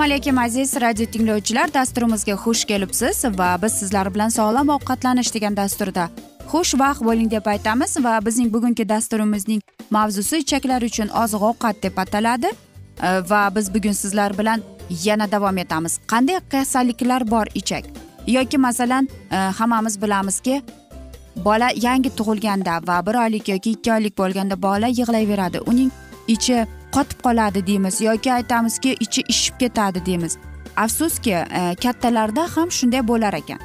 assalomu alaykum aziz radio tinglovchilar. Dasturimizga xush kelibsiz va biz sizlar bilan sog'lom ovqatlanish degan dasturda xushvaqt bo'ling deb aytamiz va bizning bugungi dasturimizning mavzusi ichaklar uchun oziq ovqat deb ataladi. Va biz bugun sizlar bilan yana davom etamiz. Qanday kasalliklar bor ichak? Yoki masalan e, hammamiz bilamizki bola yangi tug'ilganda va bir oylik yoki ikki oylik bo'lganda bola yig'layveradi. Uning ichi qotib qoladi deymiz yoki aytamizki ichi ishib ketadi deymiz. Afsuski e, kattalarda ham shunday bo'lar ekan.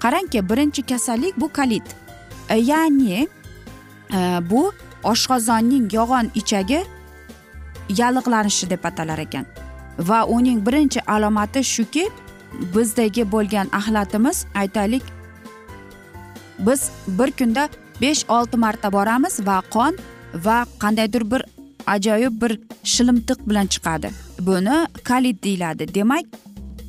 Qarangki birinchi kasallik bu kalit. E, ya'ni e, bu oshqozonning yog'on ichagi yalliqlanishi deb atalar ekan. Va uning birinchi alomati shuki bizdagi bo'lgan axlatimiz aytaylik biz bir kunda besh olti marta boramiz va qon va qandaydir bir ajoyib bir shilimtiq bilan chiqadi. Buni kalit deyiladi. Demak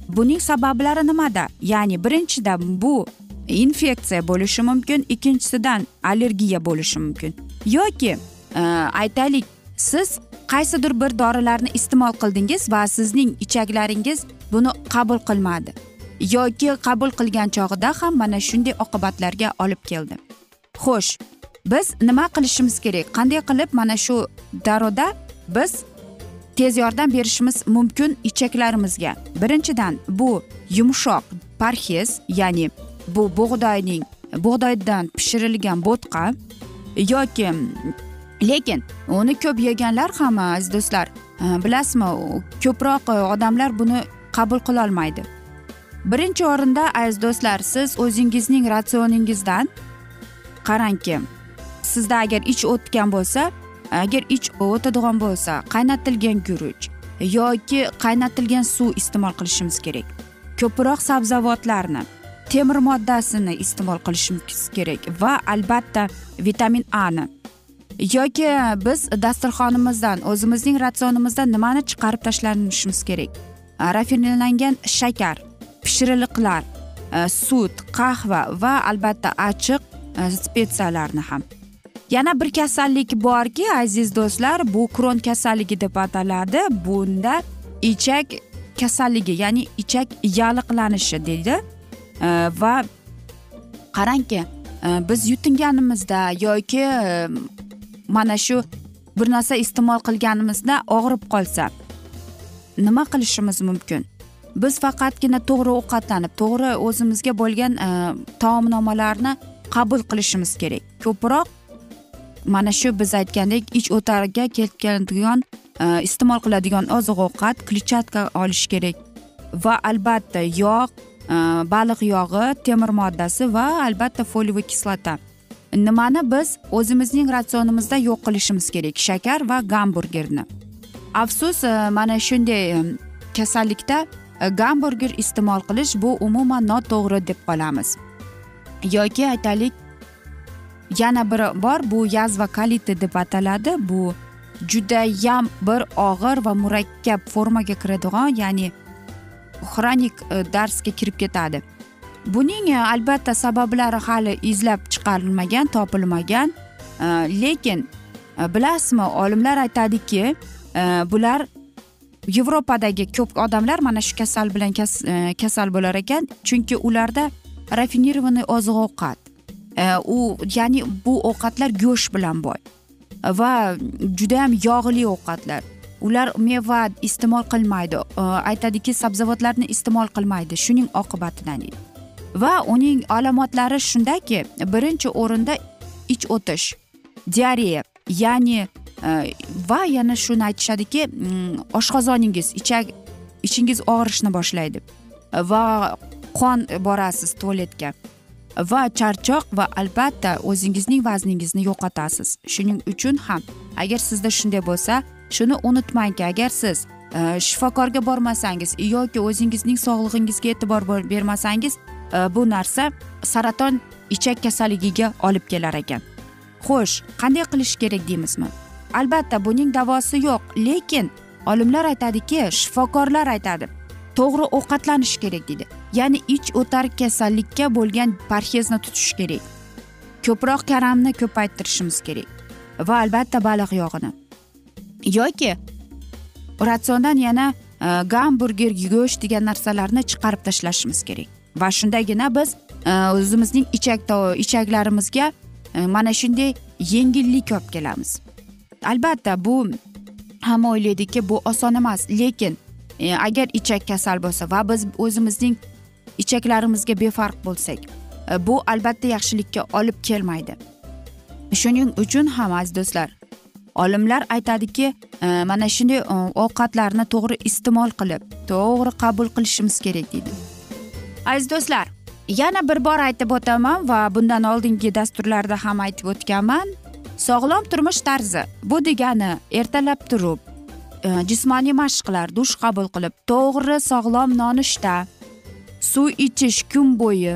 buning sabablari nimada? Ya'ni birinchidan bu infeksiya bo'lishi mumkin ikkinchisidan allergiya bo'lishi mumkin. Yoki e, aytaylik siz qaysidir bir dorilarni iste'mol qildingiz va sizning ichaklaringiz buni qabul qilmadi. Yoki qabul qilgan chog'ida ham mana shunday oqibatlarga olib keldi. Xo'sh biz nima qilishimiz kerak? Qanday qilib mana shu daroda biz tez yordam berishimiz mumkin ichaklarimizga birinchidan bu yumshoq parhez ya'ni bu bug'doyning bug'doydan pishirilgan bo'tqa yoki lekin uni ko'p yeganlar ham aziz do'stlar bilasizmi ko'proq odamlar buni qabul qilolmaydi. Birinchi o'rinda aziz do'stlar siz o'zingizning ratsioningizdan qarangki sizda agar ich o'tgan bo'lsa agar ich o'tadigan bo'lsa qaynatilgan guruch yoki qaynatilgan suv iste'mol qilishimiz kerak. Ko'proq sabzavotlarni temir moddasini iste'mol qilishimiz kerak va albatta vitamin a ni yoki biz dasturxonimizdan o'zimizning ratsionimizdan nimani chiqarib tashlanishimiz kerak? Rafinlangan shakar. Pishiriliqlar e, sut qahva va albatta achchiq e, spetsiyalarni ham. Yana bir kasallik borki aziz do'stlar bu kron kasalligi deb ataladi. Bunda ichak kasalligi ya'ni ichak yalliqlanishi deydi. E, va qarangki biz yutinganimizda yoki mana shu bir narsa iste'mol qilganimizda og'rib qolsa nima qilishimiz mumkin? Biz faqatgina to'g'ri ovqatlanib to'g'ri o'zimizga bo'lgan e, taomnomalarni qabul qilishimiz kerak. Ko'proq mana shu biz aytgandek ich o'targa keltiradigan e, iste'mol qiladigan oziq ovqat kletchatka olish kerak. Va albatta yog' e, baliq yog'i temir moddasi va albatta foliyaviy kislota. Nimani biz o'zimizning ratsionimizda yo'q qilishimiz kerak shakar va gamburgerni afsus mana shunday kasallikda gamburger iste'mol qilish bu umuman noto'g'ri deb qolamiz yoki aytaylik yana biri bor bu yazva kaliti deb ataladi bu judayam bir og'ir va murakkab formaga kiradigan ya'ni xronik darsga kirib ketadi buning albatta sabablari hali izlab chiqarilmagan topilmagan lekin bilasizmi olimlar aytadiki bular yevropadagi ko'p odamlar mana shu kasal bilan e, kasal bo'lar ekan. Chunki ularda rafinirованный oziq ovqat e, u ya'ni bu ovqatlar go'sht bilan boy va judayam yog'li ovqatlar. Ular meva iste'mol qilmaydi e, aytadiki sabzavotlarni iste'mol qilmaydi shuning oqibatidan va uning alomatlari shundaki birinchi o'rinda ich o'tish diareya ya'ni Э, va yana shuni aytishadiki mm, oshqozoningiz ichak ichingiz og'rishni boshlaydi. Va qon borasiz tualetga. Va charchoq va albatta o'zingizning vazningizni yo'qotasiz. Shuning uchun ham agar sizda shunday bo'lsa shuni unutmangki agar siz e, shifokorga bormasangiz yoki o'zingizning sog'lig'ingizga e'tibor bermasangiz e, bu narsa saraton ichak kasalligiga olib kelar ekan. Xo'sh qanday qilish kerak deymizmi? Albatta buning davosi yo'q lekin olimlar aytadiki shifokorlar aytadi to'g'ri ovqatlanish kerak deydi. Ya'ni ich o'tar kasallikka bo'lgan parhezni tutish kerak. Ko'proq karamni ko'paytirishimiz kerak va albatta baliq yog'ini. Yoki ratsiondan yana e, gamburger go'sht degan narsalarni chiqarib tashlashimiz kerak. Va shundagina biz e, o'zimizning ichak ichaklarimizga e, mana shunday yengillik olib kelamiz. Albatta bu hamma o'ylaydiki bu oson emas. Lekin E, agar ichak kasal bo'lsa va biz o'zimizning ichaklarimizga befarq bo'lsak e, bu albatta yaxshilikka olib kelmaydi. Shuning uchun ham aziz do'stlar olimlar aytadiki e, mana shunday e, ovqatlarni to'g'ri iste'mol qilib to'g'ri qabul qilishimiz kerak deydi. Aziz do'stlar yana bir bor aytib o'taman va bundan oldingi dasturlarda ham aytib o'tganman. Sog'lom turmush tarzi. Bu degani ertalab turib e, jismoniy mashqlar dush qabul qilib to'g'ri sog'lom nonushta suv ichish kun bo'yi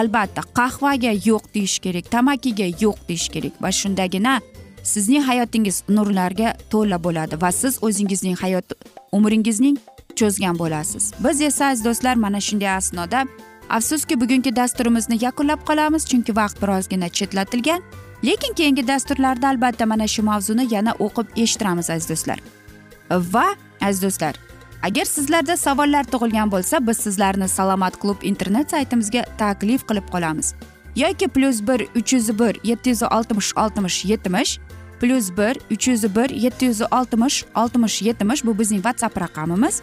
albatta qahvaga yo'q deyish kerak tamakiga yo'q deyish kerak va shundagina sizning hayotingiz nurlarga to'la bo'ladi va siz o'zingizning hayot umringizning cho'zgan bo'lasiz. Biz esa aziz do'stlar mana shunday asnoda afsuski bugungi dasturimizni yakunlab qolamiz chunki vaqt birozgina chetlatilgan. Lekin keyingi dasturlarda albatta mana shu mavzuni yana o'qib eshittiramiz aziz do'stlar. Va aziz do'stlar agar sizlarda savollar tug'ilgan bo'lsa biz sizlarni salomat klub internet saytimizga taklif qilib qolamiz. Yoki plyus bir uch yuz bir yetti yuz oltmish oltmish yetmish plyus bir uch yuz bir yetti yuz oltmish oltmish yetmish bu bizning whatsapp raqamimiz.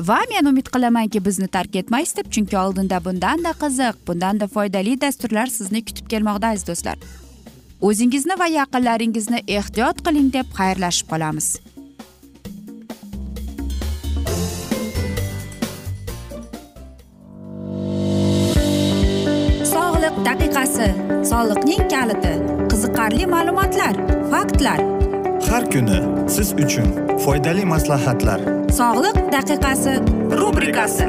Va men umid qilamanki bizni tark etmaysiz deb chunki oldinda bundanda qiziq bundanda foydali dasturlar sizni kutib kelmoqda aziz do'stlar. O'zingizni va yaqinlaringizni ehtiyot qiling deb xayrlashib qolamiz. Daqiqasi soliqning kaliti qiziqarli ma'lumotlar faktlar. Har kuni siz uchun foydali maslahatlar. Sog'liq daqiqasi rubrikasi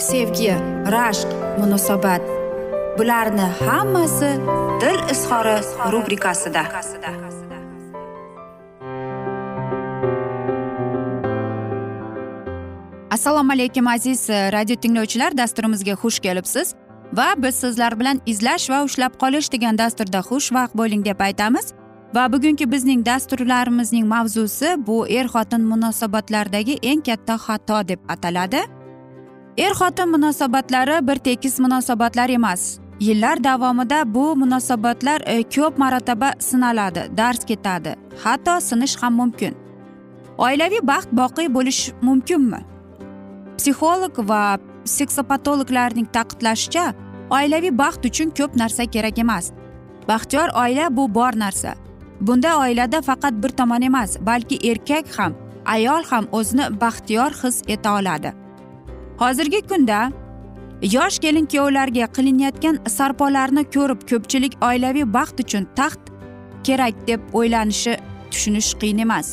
sevgi rashq munosabat. Bularni hammasi dil izhori rubrikasida. Assalomu alaykum aziz eh, radio tinglovchilar. Dasturimizga xush kelibsiz. Va biz sizlar bilan izlash va ushlab qolish degan dasturda xushvaqt bo'ling deb aytamiz. Va bugungi bizning dasturlarimizning mavzusi bu er xotin munosabatlaridagi eng katta xato deb ataladi. Er xotin munosabatlari bir tekis munosabatlar emas. Yillar davomida bu munosabatlar e, ko'p marotaba sinaladi dars ketadi. Hatto sinish ham mumkin. Oilaviy baxt boqiy bo'lishi mumkinmi? Psixolog va seksopatologlarning ta'kidlashicha oilaviy baxt uchun ko'p narsa kerak emas. Baxtiyor oila bu bor narsa. Bunda oilada faqat bir tomon emas balki erkak ham ayol ham o'zini baxtiyor his eta oladi. Hozirgi kunda yosh kelin kuyovlarga qilinayotgan sarpolarni ko'rib ko'pchilik oilaviy baxt uchun taxt kerak deb o'ylanishi tushunish qiyin emas.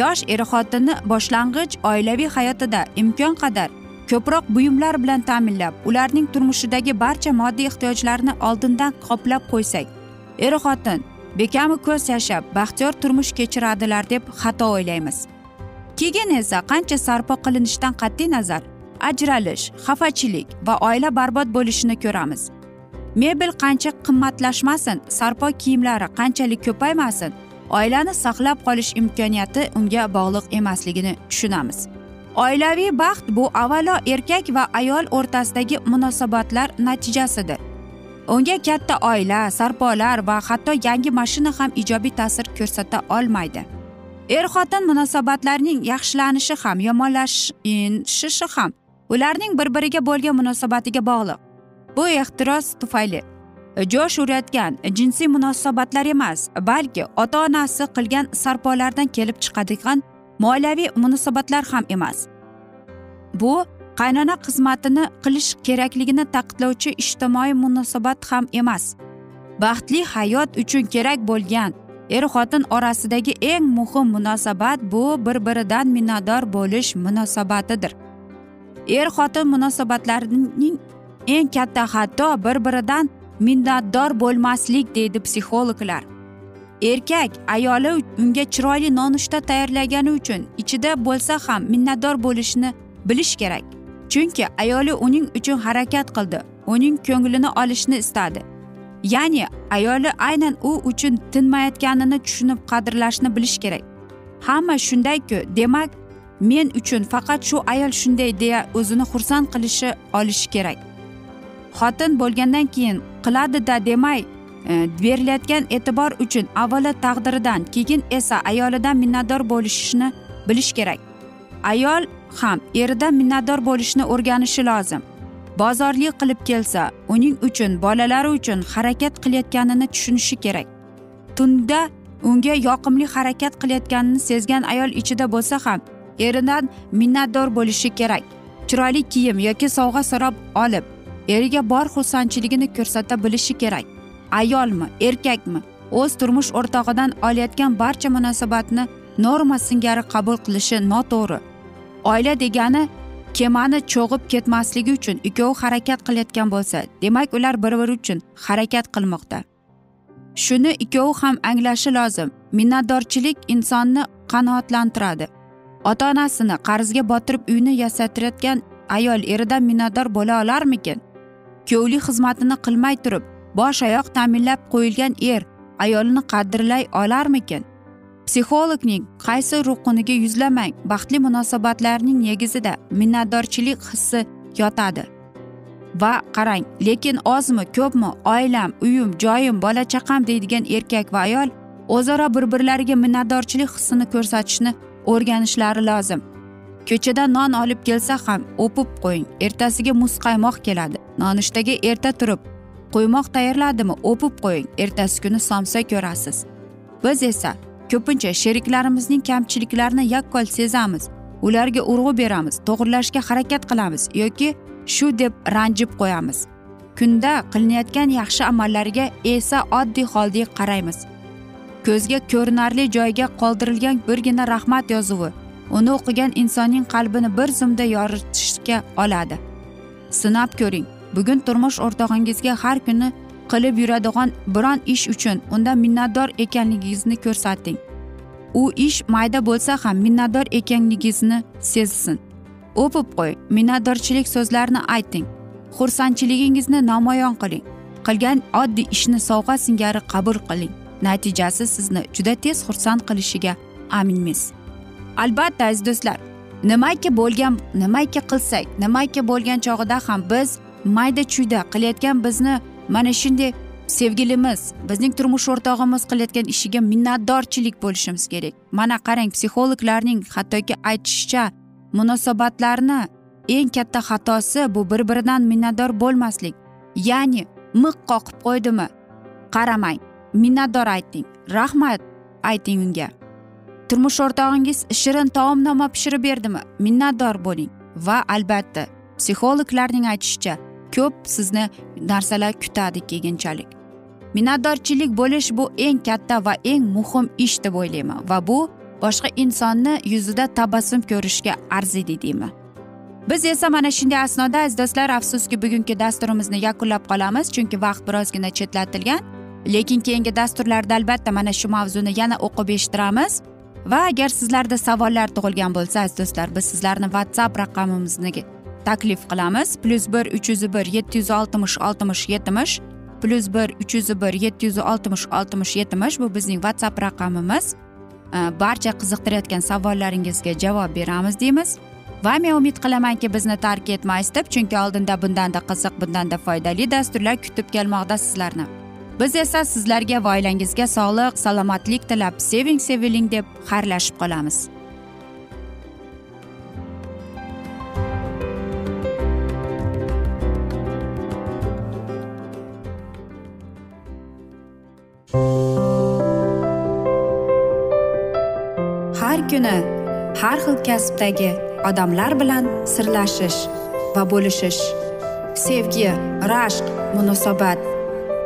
Yosh er xotinni boshlang'ich oilaviy hayotida imkon qadar ko'proq buyumlar bilan ta'minlab ularning turmushidagi barcha moddiy ehtiyojlarni oldindan qoplab qo'ysak er xotin bekami ko'z yashab baxtiyor turmush kechiradilar deb xato o'ylaymiz. Keyin esa qancha sarpo qilinishidan qat'iy nazar ajralish xafachilik va oila barbod bo'lishini ko'ramiz. Mebel qancha qimmatlashmasin sarpo kiyimlari qanchalik ko'paymasin oilani saqlab qolish imkoniyati unga bog'liq emasligini tushunamiz. Oilaviy baxt bu avvalo erkak va ayol o'rtasidagi munosabatlar natijasidir. Unga katta oila sarpolar va hatto yangi mashina ham ijobiy ta'sir ko'rsata olmaydi. Er xotin munosabatlarining yaxshilanishi ham yomonlashishi ham ularning bir biriga bo'lgan munosabatiga bog'liq. Bu ehtiros tufayli e, jo'sh urayotgan jinsiy munosabatlar emas balki ota onasi qilgan sarpolardan kelib chiqadigan moliyaviy munosabatlar ham emas. Bu qaynona xizmatini qilish kerakligini ta'kidlovchi ijtimoiy munosabat ham emas. Baxtli hayot uchun kerak bo'lgan er xotin orasidagi eng muhim munosabat bu bir biridan minnatdor bo'lish munosabatidir. Er xotin munosabatlarining eng katta xato bir biridan minnatdor bo'lmaslik deydi psixologlar. Erkak ayoli unga chiroyli nonushta tayyorlagani uchun ichida bo'lsa ham minnatdor bo'lishni bilish kerak. Chunki ayoli uning uchun harakat qildi uning ko'nglini olishni istadi. Ya'ni ayoli aynan u uchun tinmayotganini tushunib qadrlashni bilish kerak. Hamma shundayku demak men uchun faqat shu ayol shunday deya o'zini xursand qilishi olishi kerak. Xotin bo'lgandan keyin qiladida demay e, berilayotgan e'tibor uchun avvalo taqdiridan keyin esa ayolidan minnatdor bo'lishni bilish kerak. Ayol ham eridan minnatdor bo'lishni o'rganishi lozim. Bozorlik qilib kelsa uning uchun bolalari uchun harakat qilayotganini tushunishi kerak. Tunda unga yoqimli harakat qilayotganini sezgan ayol ichida bo'lsa ham eridan minnatdor bo'lishi kerak. Chiroyli kiyim yoki sovg'a so'rab olib eriga bor xursandchiligini ko'rsata bilishi kerak. Ayolmi erkakmi? O'z turmush o'rtog'idan olayotgan barcha munosabatni norma singari qabul qilishi noto'g'ri. Oila degani kemani cho'g'ib ketmasligi uchun ikkovi harakat qilayotgan bo'lsa demak ular bir biri uchun harakat qilmoqda. Shuni ikkovi ham anglashi lozim. Minnatdorchilik insonni qanoatlantiradi. Ota onasini qarzga botirib uyni yasattirayotgan ayol eridan minnatdor bo'la olarmikin? Kuyovlik xizmatini qilmay turib bosh oyoq ta'minlab qo'yilgan er ayolini qadrlay olarmikin? Psixologning qaysi rukuniga yuzlamang baxtli munosabatlarning negizida minnatdorchilik hissi yotadi. Va qarang lekin ozmi ko'pmi oilam uyim joyim bola chaqam deydigan erkak va ayol o'zaro bir birlariga minnatdorchilik hissini ko'rsatishni o'rganishlari lozim. Ko'chadan non olib kelsa ham o'pib qo'ying ertasiga muzqaymoq keladi. Nonushtaga erta turib quymoq tayyorladimi o'pib qo'ying ertasi kuni somsa ko'rasiz. Biz esa ko'pincha sheriklarimizning kamchiliklarini yakkol sezamiz ularga urg'u beramiz to'g'irlashga harakat qilamiz yoki shu deb ranjib qo'yamiz. Kunda qilinayotgan yaxshi amallarga esa oddiy holdek qaraymiz. Ko'zga ko'rinarli joyga qoldirilgan birgina rahmat yozuvi. Uni o'qigan insonning qalbini bir zumda yoritishga oladi. Sinab ko'ring bugun turmush o'rtog'ingizga har kuni qilib yuradigan biron ish uchun undan minnatdor ekanligingizni ko'rsating. U ish mayda bo'lsa ham minnatdor ekanligingizni sezsin. O'pib qo'ying minnatdorchilik so'zlarini ayting. Xursandchiligingizni namoyon qiling. Qilgan oddiy ishni sovg'a singari qabul qiling. Natijasi sizni juda tez xursand qilishiga aminmiz. Albatta aziz do'stlar nimaki bo'lgan nimaki qilsak nimaki bo'lgan chog'ida ham biz mayda chuyda qilayotgan bizni mana shunday sevgilimiz bizning turmush o'rtog'imiz qilayotgan ishiga minnatdorchilik bo'lishimiz kerak. Mana qarang psixologlarning hattoki aytishicha munosabatlarni eng katta xatosi bu bir biridan minnatdor bo'lmaslik. Ya'ni miq qoqib qo'ydimi? Qaramang. Minnatdor ayting. Rahmat ayting unga. Turmush o'rtog'ingiz shirin taomnoma pishirib berdimi? Minnatdor bo'ling. Va albatta psixologlarning aytishicha ko'p sizni narsalar kutadi keyinchalik minnatdorchilik bo'lish bu eng katta va eng muhim ish deb o'ylayman va bu boshqa insonni yuzida tabassum ko'rishga arziydi deyman biz esa mana shunday asnoda aziz do'stlar afsuski bugungi dasturimizni yakunlab qolamiz chunki vaqt birozgina chetlatilgan. Lekin keyingi dasturlarda albatta mana shu mavzuni yana o'qib eshittiramiz. Va agar sizlarda savollar tug'ilgan bo'lsa aziz do'stlar biz sizlarni whatsapp raqamimizni taklif qilamiz. Plyus bir uch yuz bir yetti yuz oltmish oltmish yetmish plyus bir uch yuz bir yetti yuz oltmish oltmish yetmish bu bizning whatsapp raqamimiz. Barcha qiziqtirayotgan savollaringizga javob beramiz deymiz. Va men umid qilamanki bizni tark etmaysiz deb chunki oldinda bundanda qiziq bundanda foydali dasturlar kutib kelmoqda sizlarni. Biz esa sizlarga va oilangizga sog'lik salomatlik tilab seving seviling deb xayrlashib qolamiz. Har kuni har xil kasbdagi odamlar bilan sirlashish va bo'lishish. Sevgi rashq munosabat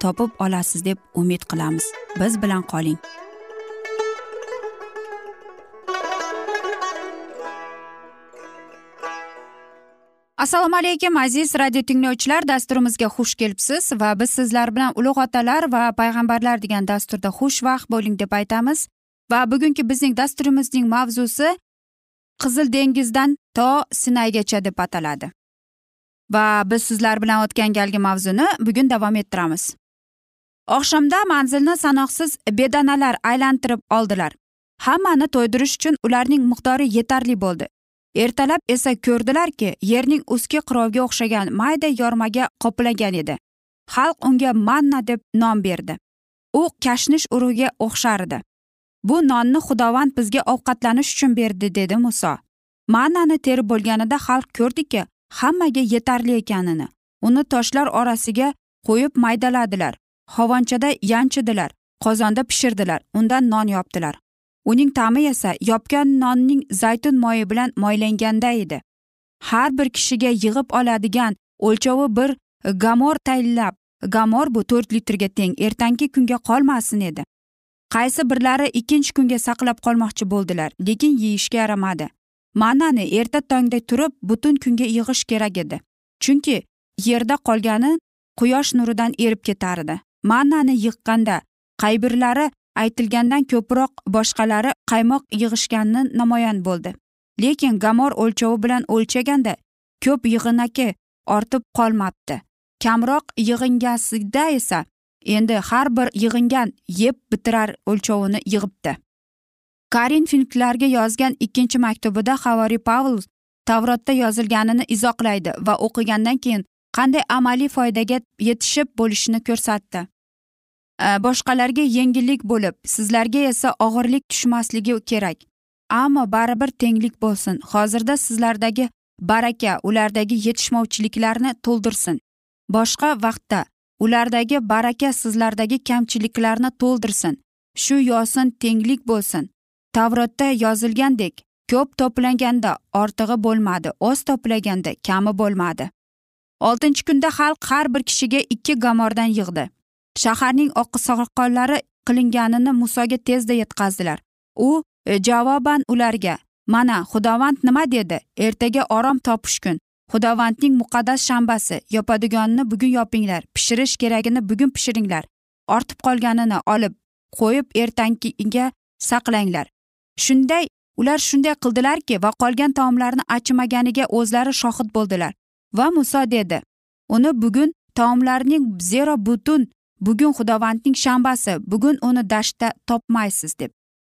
topib olasiz deb umid qilamiz. Biz bilan qoling. Assalomu alaykum aziz radio tinglovchilar. Dasturimizga xush kelibsiz va biz sizlar bilan ulug' otalar va payg'ambarlar degan dasturda xushvaqt bo'ling deb aytamiz. Va bugungi bizning dasturimizning mavzusi qizil dengizdan to sinaygacha deb ataladi. Va biz sizlar bilan o'tgan galgi mavzuni bugun davom ettiramiz. Oqshomda manzilni sanoqsiz bedanalar aylantirib oldilar. Hammani to'ydirish uchun ularning miqdori yetarli bo'ldi. Ertalab esa ko'rdilarki yerning uski qirovga o'xshagan mayda yormaga qoplagan edi. Xalq unga manna deb nom berdi. U kashnish urug'iga o'xshardi. Bu nonni xudovand bizga ovqatlanish uchun berdi dedi muso. Mannani terib bo'lganida xalq ko'rdiki hammaga yetarli ekanini. Uni toshlar orasiga qo'yib maydaladilar. Hovonchada yanchidilar qozonda pishirdilar undan non yopdilar. Uning ta'mi esa yopgan nonning zaytun moyi bilan moylanganda edi. Har bir kishiga yig'ib oladigan o'lchovi bir gamor tayinlab gamor bu to'rt litrga teng ertangi kunga qolmasin edi. Qaysi birlari ikkinchi kunga saqlab qolmoqchi bo'ldilar lekin yeyishga yaramadi. Mannani erta tongda turib butun kunga yig'ish kerak edi. Chunki yerda qolgani quyosh nuridan erib ketar edi mannani yiqqanda qay birlari aytilgandan ko'proq boshqalari qaymoq yig'ishgani namoyon bo'ldi. Lekin gamor o'lchovi bilan o'lchaganda ko'p yig'inaki ortib qolmabdi. Kamroq yig'ingasida esa endi har bir yig'ingan yeb bitirar o'lchovini yig'ibdi. Karin finklarga yozgan ikkinchi maktubida havoriy pavl tavrotda yozilganini izohlaydi va o'qigandan keyin qanday amaliy foydaga yetishib bo'lishini ko'rsatdi. Э, boshqalarga yengillik bo'lib sizlarga esa og'irlik tushmasligi kerak. Ammo baribir tenglik bo'lsin. Hozirda sizlardagi baraka ulardagi yetishmovchiliklarni to'ldirsin. Boshqa vaqtda ulardagi baraka sizlardagi kamchiliklarni to'ldirsin. Shu yosin tenglik bo'lsin. Tavrotda yozilgandek ko'p to'planganda ortig'i bo'lmadi oz to'plaganda kami bo'lmadi. Oltinchi kunda xalq har bir kishiga ikki gamordan yig'di. Shaharning oqsoqollari qilinganini musoga tezda yetkazdilar. U e, javoban ularga mana xudovand nima dedi? Ertaga orom topish kun. Xudovandning muqaddas shanbasi yopadiganini bugun yopinglar. Pishirish keragini bugun pishiringlar. Ortib qolganini olib qo'yib ertangiga saqlanglar. Shunday ular shunday qildilarki va qolgan taomlarni achimaganiga o'zlari shohid bo'ldilar. Va muso dedi uni bugun taomlarning zero butun bugun xudovandning shanbasi bugun uni dashtda topmaysiz deb.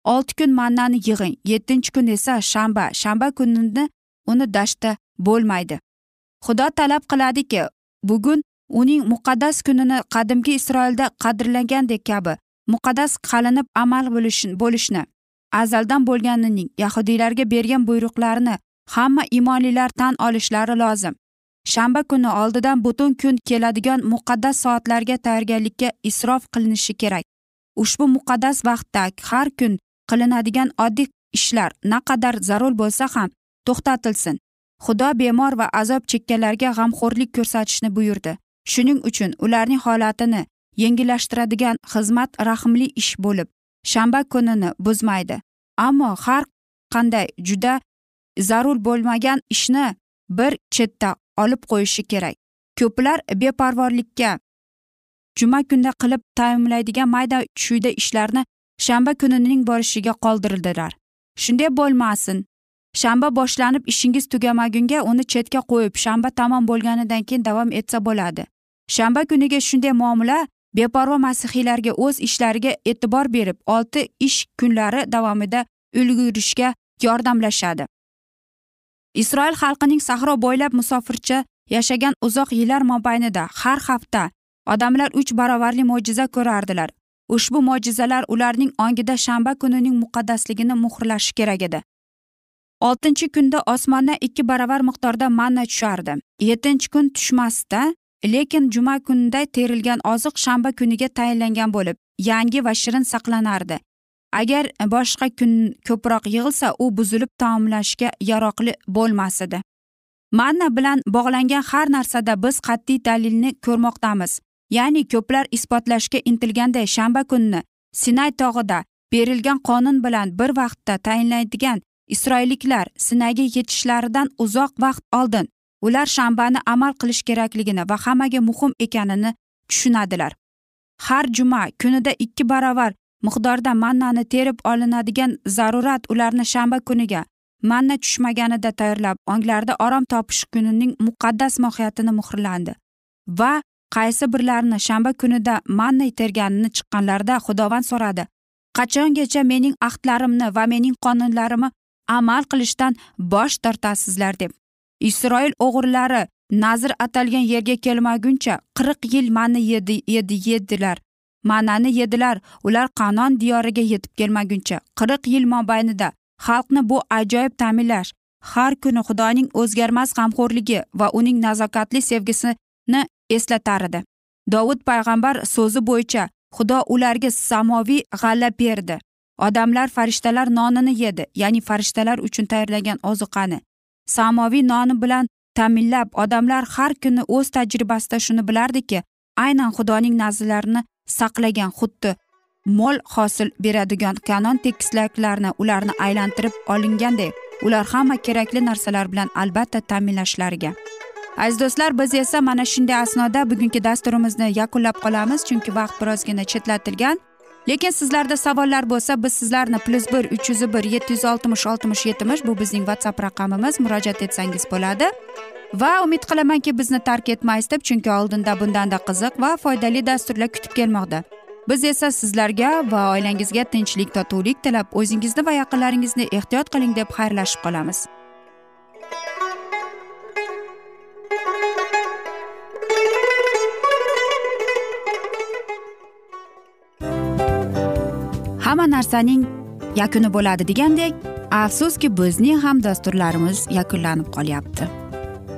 Olti kun mannani yig'ing yettinchi kun esa shanba shanba kunini uni dashtda bo'lmaydi. Xudo talab qiladiki bugun uning muqaddas kunini qadimgi isroilda qadrlagandek kabi muqaddas qalinib amal bo'lishni azaldan bo'lganining yahudiylarga bergan buyruqlarini hamma imonlilar tan olishlari lozim. Shanba kuni oldidan butun kun keladigan muqaddas soatlarga tayyorgarlikka isrof qilinishi kerak. Ushbu muqaddas vaqtda har kun qilinadigan oddiy ishlar naqadar zarur bo'lsa ham to'xtatilsin. Xudo bemor va azob chekkanlarga g'amxo'rlik ko'rsatishni buyurdi. Shuning uchun ularning holatini yengillashtiradigan xizmat rahmli ish bo'lib shanba kunini buzmaydi. Ammo har qanday juda zarur bo'lmagan ishni bir chetda olib qo'yishi kerak. Ko'plar beparvorlikka juma kunda qilib taomlaydigan mayda chuyda ishlarni shanba kunining borishiga qoldirdilar. Shunday bo'lmasin. Shanba boshlanib ishingiz tugamagunga uni chetga qo'yib shanba tamom bo'lganidan keyin davom etsa bo'ladi. Shanba kuniga shunday muomala beparvo masihiylarga o'z ishlariga e'tibor berib olti ish kunlari davomida ulgurishga yordamlashadi. Isroil xalqining sahro bo'ylab musofircha yashagan uzoq yillar mobaynida har hafta odamlar uch barobarli mo'jiza ko'rardilar. Ushbu mo'jizalar ularning ongida shanba kunining muqaddasligini muhrlashi kerak edi. Oltinchi kunda osmondan ikki baravar miqdorda manna tushardi. Yettinchi kun tushmasda lekin juma kunida terilgan oziq shanba kuniga tayinlangan bo'lib yangi va shirin saqlanardi. Agar boshqa kun ko'proq yig'ilsa u buzilib taomlashga yaroqli bo'lmas edi. Manna bilan bog'langan har narsada biz qat'iy dalilni ko'rmoqdamiz. Ya'ni ko'plar isbotlashga intilganday shanba kunni sinay tog'ida berilgan qonun bilan bir vaqtda tayinlaydigan isroilliklar sinayga yetishlaridan uzoq vaqt oldin ular shanbani amal qilish kerakligini va hammaga muhim ekanini tushunadilar. Har juma kunida ikki barobar miqdorda mannani terib olinadigan zarurat ularni shanba kuniga manna tushmaganida tayyorlab onglarida orom topish kunining muqaddas mohiyatini muhrlandi va qaysi birlarini shanba kunida manna terganini chiqqanlarida xudovand so'radi. Qachongacha mening ahdlarimni va mening qonunlarimni amal qilishdan bosh tortasizlar deb. Isroil o'g'irlari nazr atalgan yerga kelmaguncha qirq yil manni yedi yedi yedilar. Ma'nani yedilar. Ular qanon diyoriga yetib kelmaguncha qirq yil mobaynida. Xalqni bu ajoyib ta'minlash har kuni xudoning o'zgarmas g'amxo'rligi va uning nazokatli sevgisini eslatar edi. Dovud payg'ambar so'zi bo'yicha xudo ularga samoviy g'alla berdi. Odamlar farishtalar nonini yedi ya'ni farishtalar uchun tayyorlangan ozuqani. Samoviy noni bilan ta'minlab odamlar har kuni o'z tajribasida shuni bilardiki aynan xudoning nazrlarini saqlagan xuddi mo'l hosil beradigan kanon tekislaklarni ularni aylantirib olinganday. Ular hamma kerakli narsalar bilan albatta ta'minlashlariga. Aziz do'stlar biz esa mana shunday asnoda bugungi dasturimizni yakunlab qolamiz chunki vaqt birozgina chetlatilgan. Lekin sizlarda savollar bo'lsa biz sizlarni plyus bir uch yuz bir yetti yuz oltmish oltmish yetmish bu bizning whatsapp raqamimiz murojaat etsangiz bo'ladi. Va umid qilamanki bizni tark etmaysiz deb chunki oldinda bundanda qiziq va foydali dasturlar kutib kelmoqda. Biz esa sizlarga va oilangizga tinchlik totuvlik tilab o'zingizni va yaqinlaringizni ehtiyot qiling deb xayrlashib qolamiz. Hamma narsaning yakuni bo'ladi degandek afsuski bizning ham dasturlarimiz yakunlanib qolyapti.